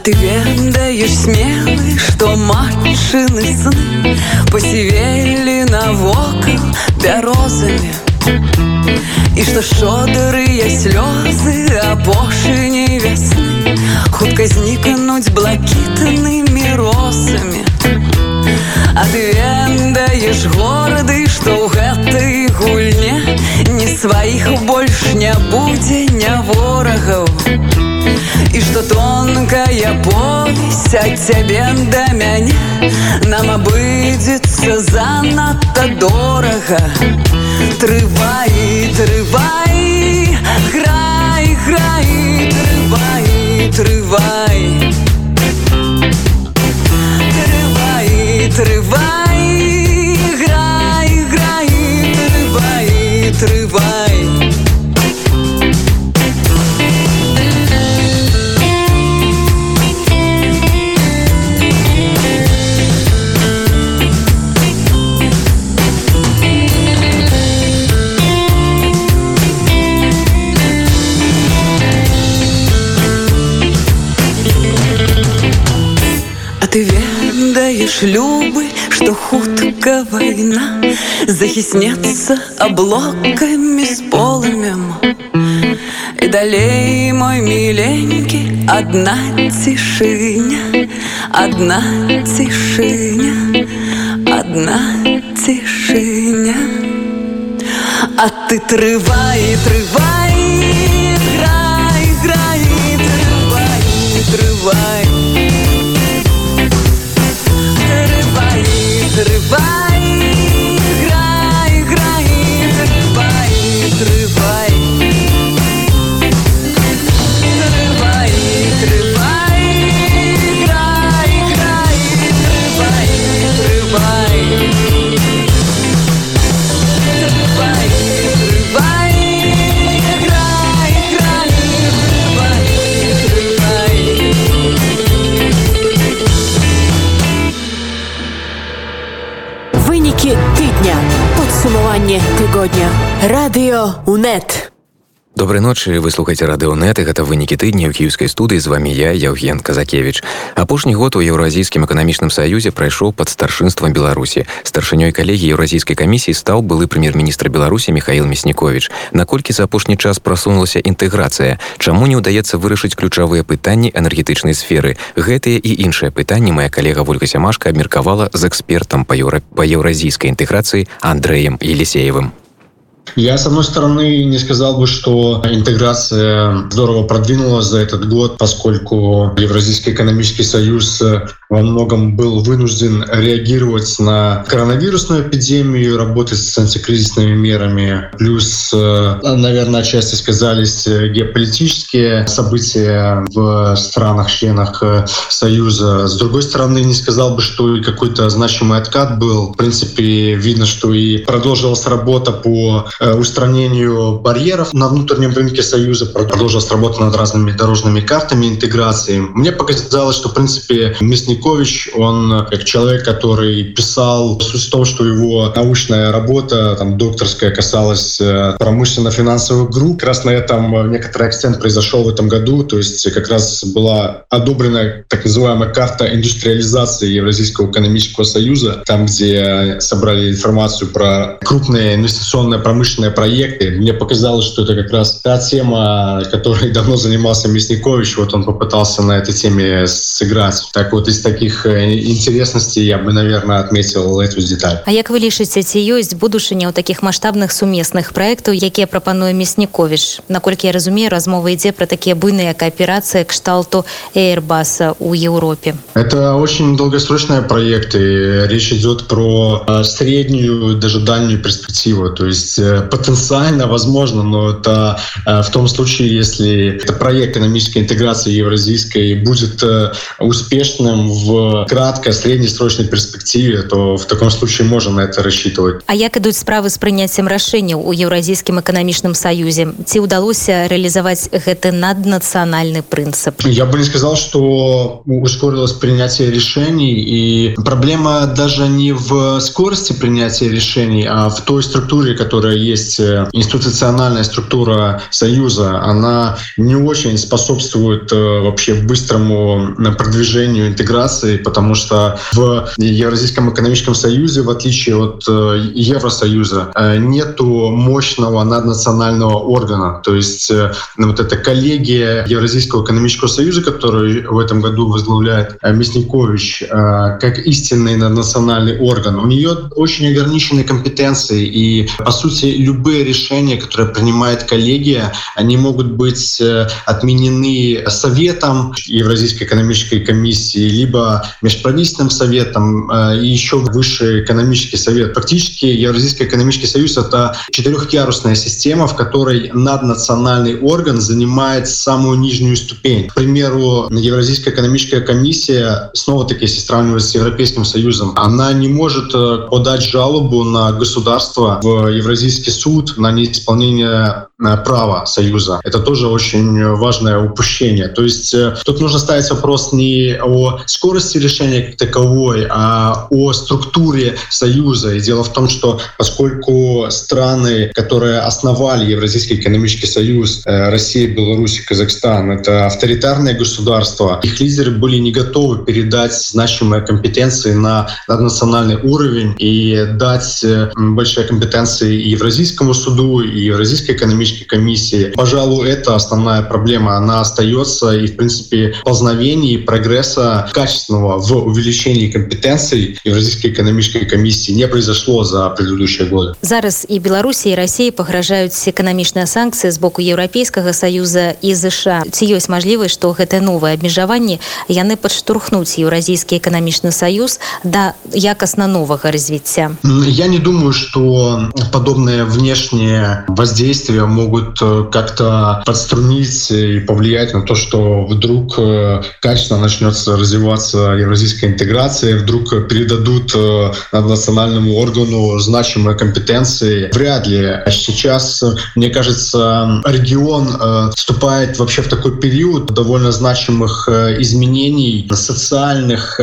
ты ведаешь смелый, что матшины сны Посевели навокал бярозами І што шодрыя слёзы апошыняй вясны хутка знікнуць блакітнымі росамі. А ты ведаеш горды, што ў гэтай гульне не сваіх больш не будзе не ворагаў. И что тонкая повесть от тебя до меня Нам обыдется занадто дорого. Трывай, трывай, грай, грай, трывай, трывай ты ведаешь, любы, что хутка война Захиснется облоками с полымем. И далей, мой миленький, одна тишиня Одна тишиня, одна тишиня. А ты трывай, трывай, Підсумування тижня. Радіо УНЕТ. Добрай ночы вы слухаце радыонет і гэта вынікі тыдня ў кіеўскай студыі з вами я Яўген Казакевич апошні год у еўразійскім эканамічным саюзе прайшоў пад старшынствам беларусі старшынёй калегі еўразійскай камісіі стаў былы прэм'ер-міністр беларусі Михаил мяснікович наколькі за апошні час прасунулася інтэграцыя чаму не ўдаецца вырашыць ключавыя пытанні энергетычнай сферы гэтыя і іншыя пытанні моя калега ольга сямашка абмеркавала з экспертам па еўра па еўразійскай интеграции Андреем Елисеевым Я, с одной стороны, не сказал бы, что интеграция здорово продвинулась за этот год, поскольку Евразийский экономический союз во многом был вынужден реагировать на коронавирусную эпидемию, работать с антикризисными мерами. Плюс, наверное, отчасти сказались геополитические события в странах-членах Союза. С другой стороны, не сказал бы, что какой-то значимый откат был. В принципе, видно, что и продолжилась работа по устранению барьеров на внутреннем рынке Союза, продолжилась работа над разными дорожными картами интеграции. Мне показалось, что, в принципе, Мясникович, он как человек, который писал суть в том, что его научная работа, там, докторская, касалась промышленно-финансовых групп. Как раз на этом некоторый акцент произошел в этом году, то есть как раз была одобрена так называемая карта индустриализации Евразийского экономического союза, там, где собрали информацию про крупные инвестиционные промышленные проекты. Мне показалось, что это как раз та тема, которой давно занимался Мясникович. Вот он попытался на этой теме сыграть. Так вот, из таких интересностей я бы, наверное, отметил эту деталь. А як вы лічыце, ці ёсць будучыня ў такіх маштабных сумесных праектаў, якія прапануе Мяснікович? Наколькі я разумею, размова ідзе пра такія буйныя кааперацыі кшталту Airbus у Европе. Это очень долгосрочные проекты. Речь идет про среднюю, даже дальнюю перспективу. То есть потенциально возможно, но это в том случае, если это проект экономической интеграции евразийской будет успешным в краткой, среднесрочной перспективе, то в таком случае можно на это рассчитывать. А як ідуць справы з прыняццем рашэнняў у еўразійскім эканамічным саюзе? Ці ўдалося рэалізаваць гэты наднацыянальны прынцып? Я бы не сказал, что ускорилось принятие решений, и проблема даже не в скорости принятия решений, а в той структуре, которая есть, институциональная структура Союза, она не очень способствует вообще быстрому продвижению интеграции, потому что в Евразийском экономическом союзе, в отличие от Евросоюза, нету мощного наднационального органа. То есть вот эта коллегия Евразийского экономического союза, который в этом году возглавляет Мясникович, как истинный наднациональный орган, у нее очень ограниченные компетенции. И, по сути, любые решения, которые принимает коллегия, они могут быть отменены Советом Евразийской экономической комиссии, либо Межправительственным советом и еще высший экономический совет. Практически Евразийский экономический союз — это четырехярусная система, в которой наднациональный орган занимает самую нижнюю ступень. К примеру, Евразийская экономическая комиссия, снова-таки, если сравнивать с Европейским союзом, она не может подать жалобу на государство в Евразийский суд на неисполнение права Союза. Это тоже очень важное упущение. То есть тут нужно ставить вопрос не о скорости решения как таковой, а о структуре Союза. И дело в том, что поскольку страны, которые основали Евразийский экономический союз, Россия, Беларусь и Казахстан, это авторитарные государства, их лидеры были не готовы передать значимые компетенции на национальный уровень и дать большие компетенции Евразийскому суду, и Евразийской экономической экономической комиссии. Пожалуй, это основная проблема. Она остается и, в принципе, познавений прогресса качественного в увеличении компетенций Евразийской экономической комиссии не произошло за предыдущие годы. Зараз і Беларусі і Расіі пагражаюць эканамічныя санкцыі з боку еўрапейскага саюза і ЗША. Ці ёсць мажлівасць, што гэтыя новыя абмежаванні яны падштурхнуць еўразійскі эканамічны саюз да якасна новага развіцця. Я не думаю, что подобные внешние воздействия могут э, как-то подструнить и повлиять на то, что вдруг э, качественно начнется развиваться евразийская интеграция, вдруг передадут э, национальному органу значимые компетенции. Вряд ли. Сейчас, мне кажется, регион вступает вообще в такой период довольно значимых изменений социальных.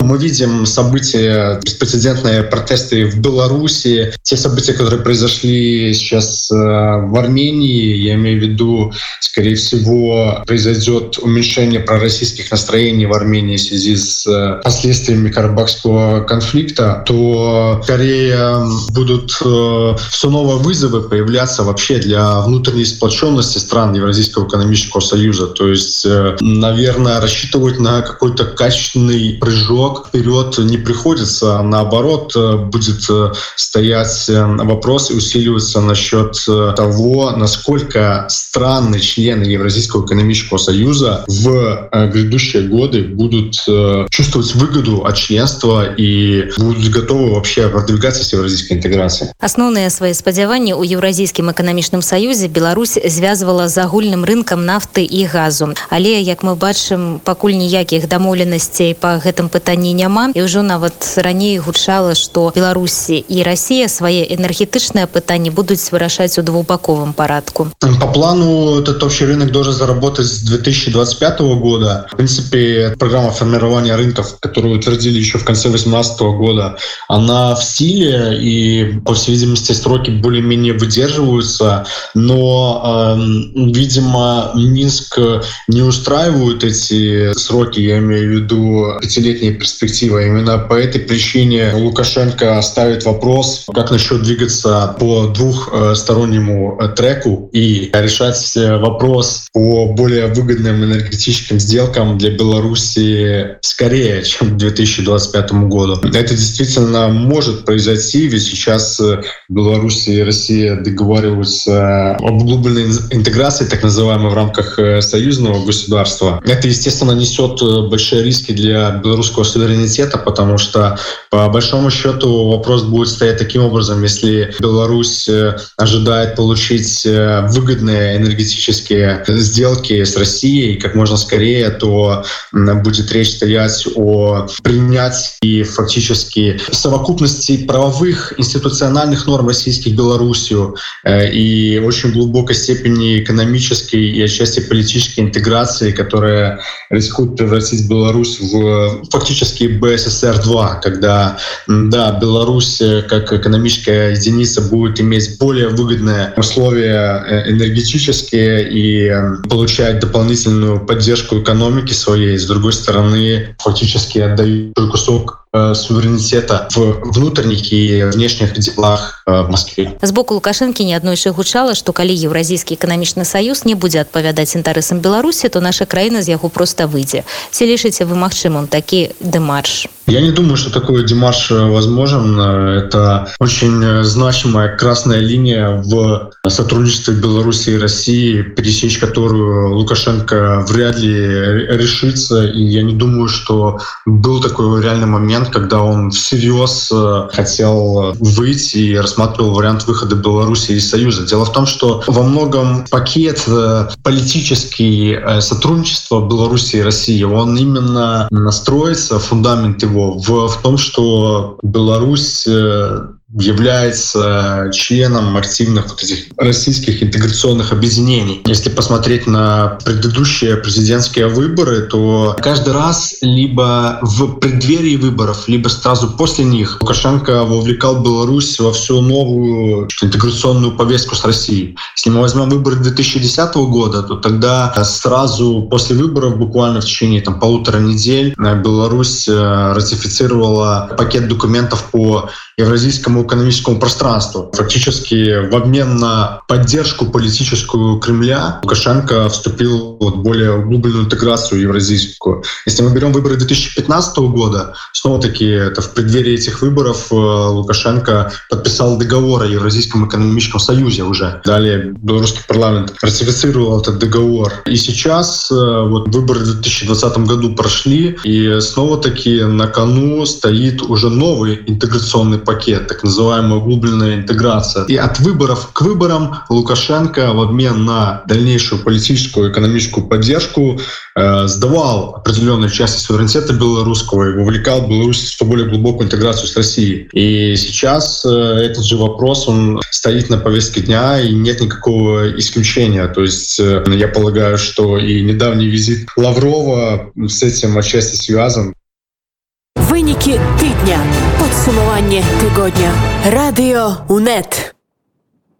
Мы видим события, беспрецедентные протесты в Беларуси, те события, которые произошли сейчас в Армении, я имею в виду, скорее всего, произойдет уменьшение пророссийских настроений в Армении в связи с последствиями Карабахского конфликта, то скорее будут все новые вызовы появляться вообще для внутренней сплоченности стран Евразийского экономического союза. То есть, наверное, рассчитывать на какой-то качественный прыжок вперед не приходится. Наоборот, будет стоять вопрос и усиливаться насчет того, насколько страны, члены Евразийского экономического союза в грядущие годы будут чувствовать выгоду от членства и будут готовы вообще продвигаться с евразийской интеграцией. Асноўныя свае спадзяванні ў еўразійскім эканамічным саюзе Беларусь звязвала з агульным рынкам нафты і газу. Але як мы бачым, пакуль ніякіх дамоўленасцей па гэтым пытанні няма і ўжо нават раней гучала, што Беларусі і Расія свае энергетычныя пытанні будуць вырашаць у двухбаковым парадку. По плану этот общий рынок должен заработать с 2025 года. В принципе, программа формирования рынков, которую утвердили еще в конце 2018 года, она в силе и, по всей видимости, сроки более-менее выдерживаются, но, э, видимо, Минск не устраивают эти сроки, я имею в виду пятилетние перспективы. Именно по этой причине Лукашенко ставит вопрос, как насчет двигаться по двухстороннему треку и решать вопрос по более выгодным энергетическим сделкам для Беларуси скорее, чем к 2025 году. Это действительно может произойти, ведь сейчас Беларусь и Россия договариваются об глубинной интеграции, так называемой, в рамках союзного государства. Это, естественно, несет большие риски для белорусского суверенитета, потому что, по большому счету, вопрос будет стоять таким образом, если Беларусь ожидает получить выгодные энергетические сделки с Россией как можно скорее, то будет речь стоять о принятии фактически совокупности правовых институциональных норм российских Белоруссию и очень глубокой степени экономической и отчасти политической интеграции, которая рискует превратить Беларусь в фактически БССР-2, когда да, Беларусь как экономическая единица будет иметь более выгодные условия энергетические и получать дополнительную поддержку экономики своей. С другой стороны, фактически отдают кусок суверенитета в внутренних и внешних делах в Москве. З боку Лукашэнкі неаднойчы гучала, што калі еўразійскі эканамічны саюз не будзе адпавядаць інтарэсам Беларусі, то наша краіна з яго проста выйдзе. Ці лічыце вы магчымым такі дэмарш? Я не думаю, что такой демарш возможен. Это очень значимая красная линия в сотрудничестве Беларуси и России, пересечь которую Лукашенко вряд ли решится. И я не думаю, что был такой реальный момент, когда он всерьез хотел выйти и рассматривал вариант выхода Беларуси из Союза. Дело в том, что во многом пакет политический сотрудничества Беларуси и России, он именно настроится, фундамент его в, в том, что Беларусь является членом активных вот этих российских интеграционных объединений. Если посмотреть на предыдущие президентские выборы, то каждый раз либо в преддверии выборов, либо сразу после них Лукашенко вовлекал Беларусь во всю новую интеграционную повестку с Россией. Если мы возьмем выборы 2010 года, то тогда сразу после выборов, буквально в течение там, полутора недель, Беларусь ратифицировала пакет документов по Евразийскому экономическому пространству. Фактически в обмен на поддержку политическую Кремля Лукашенко вступил в более углубленную интеграцию евразийскую. Если мы берем выборы 2015 года, снова-таки это в преддверии этих выборов э, Лукашенко подписал договор о Евразийском экономическом союзе уже. Далее белорусский парламент ратифицировал этот договор. И сейчас э, вот выборы в 2020 году прошли, и снова-таки на кону стоит уже новый интеграционный пакет, так называемая углубленная интеграция. И от выборов к выборам Лукашенко в обмен на дальнейшую политическую и экономическую поддержку э, сдавал определенную часть суверенитета белорусского и вовлекал Беларусь в более глубокую интеграцию с Россией. И сейчас э, этот же вопрос, он стоит на повестке дня, и нет никакого исключения. То есть э, я полагаю, что и недавний визит Лаврова с этим отчасти связан. Винікі тижня. Підсумування тижня. Радіо УНЕТ.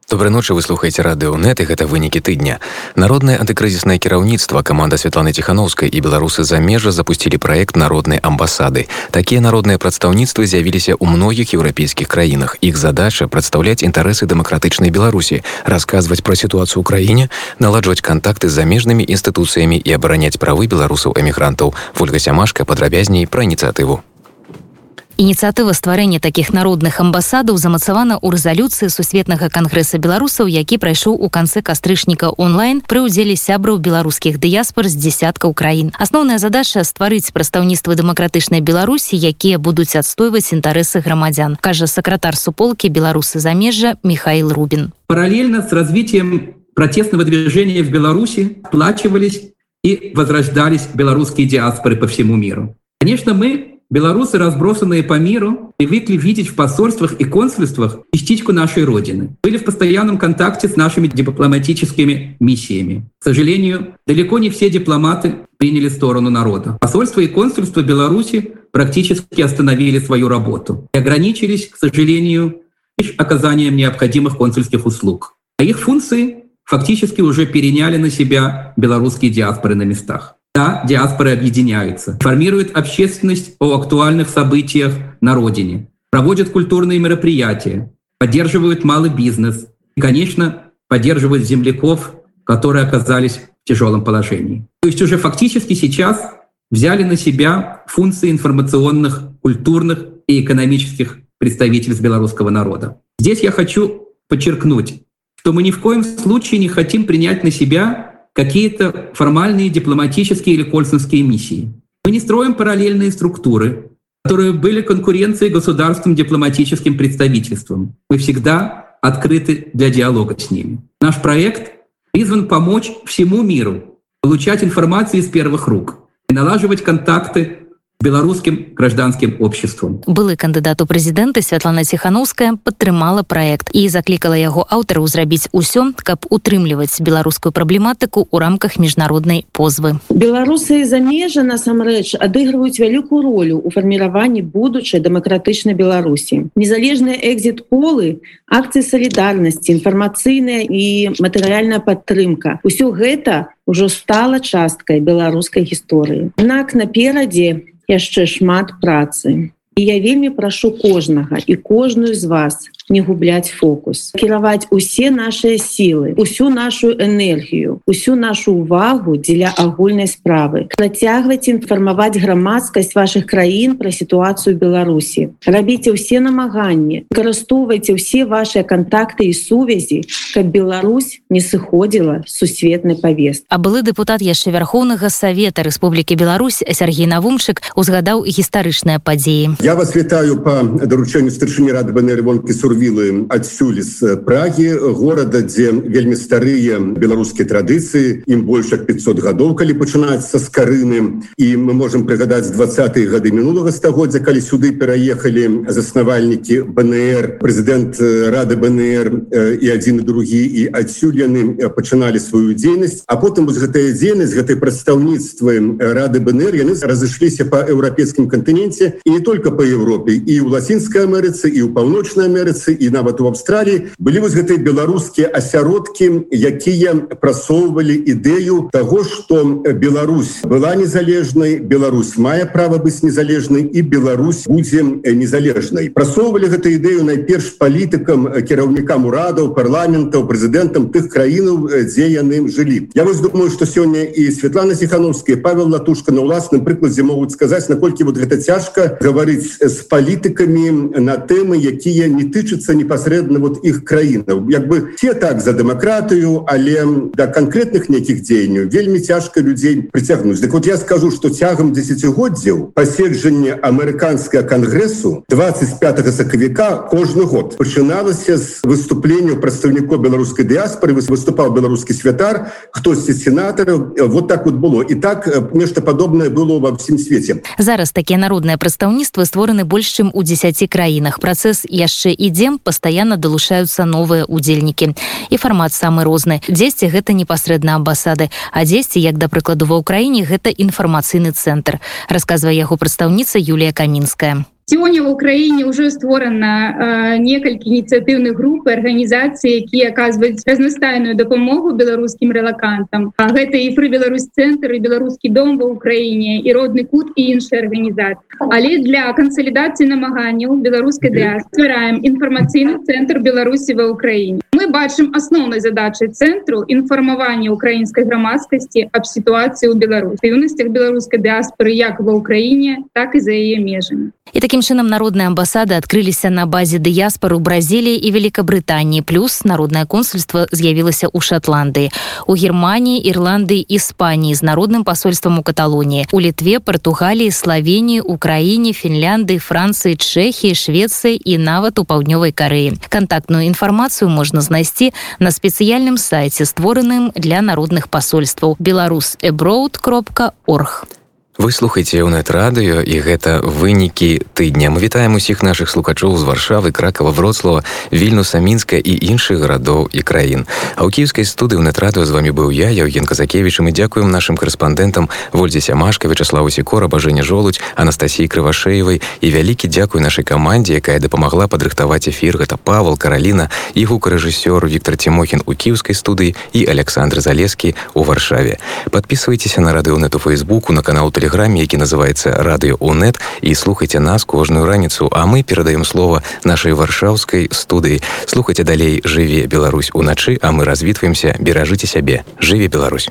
Добрай ночы вы слухаеце радыёнет і гэта вынікі тыдня. Народнае антыкрызіснае кіраўніцтва каманда Святланы Ціханаўскай і беларусы замежжа запусцілі праект народнай амбасады. Такія народныя прадстаўніцтвы з'явіліся ў многіх еўрапейскіх краінах. Іх задача прадстаўляць інтарэсы дэмакратычнай Беларусі, расказваць пра сітуацыю ў краіне, наладжваць кантакты з замежнымі інстытуцыямі і абараняць правы беларусаў эмігрантаў. Вольга Сямашка падрабязней пра ініцыятыву. Ініцыятыва стварэння такіх народных амбасадаў замацавана ў рэзалюцыі сусветнага кангрэса беларусаў, які прайшоў у канцы кастрычніка онлайн пры ўдзеле сябраў беларускіх дыяспор з дзясяткаў краін. Асноўная задача стварыць прадстаўніцтва дэмакратычнай беларусі, якія будуць адстойваць інтарэсы грамадзян, кажа сакратар суполкі беларусы замежжа Михаил Рубин. Параллельно с развитием протестного движения в Беларуси оплачивались и возрождались белорусские диаспоры по всему миру. Конечно, мы Белорусы, разбросанные по миру, привыкли видеть в посольствах и консульствах частичку нашей Родины. Были в постоянном контакте с нашими дипломатическими миссиями. К сожалению, далеко не все дипломаты приняли сторону народа. Посольства и консульства Беларуси практически остановили свою работу и ограничились, к сожалению, лишь оказанием необходимых консульских услуг. А их функции фактически уже переняли на себя белорусские диаспоры на местах. Да, диаспоры объединяются, формируют общественность о актуальных событиях на родине, проводят культурные мероприятия, поддерживают малый бизнес и, конечно, поддерживают земляков, которые оказались в тяжелом положении. То есть уже фактически сейчас взяли на себя функции информационных, культурных и экономических представительств белорусского народа. Здесь я хочу подчеркнуть, что мы ни в коем случае не хотим принять на себя какие-то формальные дипломатические или консульские миссии. Мы не строим параллельные структуры, которые были конкуренцией государством дипломатическим представительством. Мы всегда открыты для диалога с ними. Наш проект призван помочь всему миру получать информацию из первых рук и налаживать контакты беларускім гражданскім обществам былы кандыдат у прэзідэнты Святлана ціхановская падтрымала праект і заклікала яго аўтараў зрабіць усё каб утрымліваць беларускую праблематыку ў рамках міжнароднай позвы. Беларусы за межа насамрэч адыгрываюць вялікую ролю у фарміраванні будучай дэмакратычнай беларусі. Незалежныя экзіт полы акцыі салідарнасці інфармацыйная і матэрыяльная падтрымка усё гэта ўжо стала часткай беларускай гісторыі. Аднак наперадзе яшчэ шмат працы. І я вельмі прашу кожнага і кожную з вас не губляць фокус кіраваць усе наши сілы усю нашу энергію усю нашу увагу дзеля агульнай справы працягваць інфармаваць грамадскасць ваших краін пра сітуацыю беларусі рабіце ўсе намаганні карыстоўвайце ўсе ваши контакты і сувязі каб Беларусь не сыходзіла сусветны павест а былы депутат яшчэ вярхоўнага савета Рэспублікі Беларусь Сергей навумчык узгадаў гістарычныя падзеі я вас вітаю по даручэнню старшыні рады бнр вонкі сурві вілы адсюль з прагі горада дзе вельмі старыя беларускія традыцыі ім больш як 500 гадоў калі пачынаецца з карыны. І мы можемм прыгадаць двадцатые гады мінулага стагоддзя калі сюды пераехалі заснавальнікі бнр прэзідэнт рады бнр і адзін і другі і адсюль яны пачыналі сваю дзейнасць. А потым вось гэтая дзейнасць гэтай прадстаўніцтвы рады бнр яны разышліся по еўрапейскім кантыненце і не только по Европе і ў лацінскай Амерыцы і ў паўночнай Амерыцы Амерыцы і нават у Австраліі былі вось гэтыя беларускія асяродкі якія прасоўвалі ідэю того что Беларусь была незалежнай Беларусь мае права быць незалежнай і Беларусь будзе незалежнай. Прасоўвалі гэту ідэю найперш палітыкам кіраўнікам урадаў парламентаў прэзідэнтам тых краінаў дзе яны жылі. Я вось думаю что сёння і Светлана сихановская Павел латушка на ўласным прыкладзе могуць сказаць наколькі вот гэта цяжка гаварыць з палітыкамі на тэмы якія не тычацца непасрэдна вот іх краінаў як бы те так за дэмакратыю але да конкретных нейкіх дзеянняў вельмі цяжка людзей прыцягнуць Дык вот я скажу что цягам десятгоддзяў паседжанне амерыканскага кангрэсу 25 сакавіка кожны год пачыналася з выступленняў прадстаўнікоў беларускай дыаспоры выступаў беларускі святар хтосьці сенатараў вот так вот было і так нешта падобнае было ва ўсім свеце зараз такія народныя прадстаўніцтвы створаны больш чым у 10 краінах працэс яшчэ ідзем пастаянна далучаюцца новыя удзельнікі і фармат самы розны дзесьці гэта непасрэдна амбасады а дзесьці як да прыкладу ва ўкраіне гэта інфармацыйны цэнтр расказвае яго прадстаўніца Юлія камінская Сёння в Украіне ўжо створана некалькі ініцыятыўных груп арганізацыі якія аказваюць разнастайную дапамогу беларускім рэлакантам А гэта і пры Беларусь цэнтр і беларускі дом ва ўкраіне і родны кут і іншыя арганізацыі але для кансалідацыі намаганняў беларускай ствараем інфармацыйны цэнтр беларусі ва ўкраіне мы бачым асноўнай задачай цэнтру інфармавання украінскай грамадскасці аб сітуацыі ў беларусіўнасцях беларускай дыаспоры як ва ўкраіне так і за яе межамі і таким чынам народныя амбасады адкрыліся на базе дыяспору бразіліі і великкабрытаніі плюс народнае консульство з'явілася ў шотландыі у германії ірландыі іспаніі з народным посольствам у каталоніі у літве португаліі славенії украіне фінляндыі францыі чэхії швецыі і нават у паўднёвай карэі кантактную інфармацыю можна знайсці на спецыяльным сайце створаным для народных посольстваў беларус эброуд кропка орг Вы слухаеце ў нет-радыё і гэта вынікі тыдня. Мы вітаем усіх нашых слухачоў з варшавы, кракава вроцлава, вільнуса мінска і іншых гарадоў і краін. А ў кіевскай студыі ў нет-радыё з вами быў я, Яўген Казакевіч, і мы дзякуем нашым корэспандэнтам Вольдзе Сямашка, Вячаславу Сікора, Бажэня Жолудь, Анастасіі Крывашэевай і вялікі дзякуй нашай камандзе, якая дапамагла падрыхтаваць эфір гэта Павал, Караліна і гукарэжысёр Віктор Тимохін у кіевскай студыі і Александр Залескі у варшаве. Падпісвайцеся на радыёнет у Фейсбуку на канал Тэле тэлеграме які называется радыё унет і слухайте нас кожную раніцу а мы перадаем слова нашай варшаўскай студыі слухайте далей жыве Беларусь уначы а мы развітваемся беражыце сябе жыве Беларусь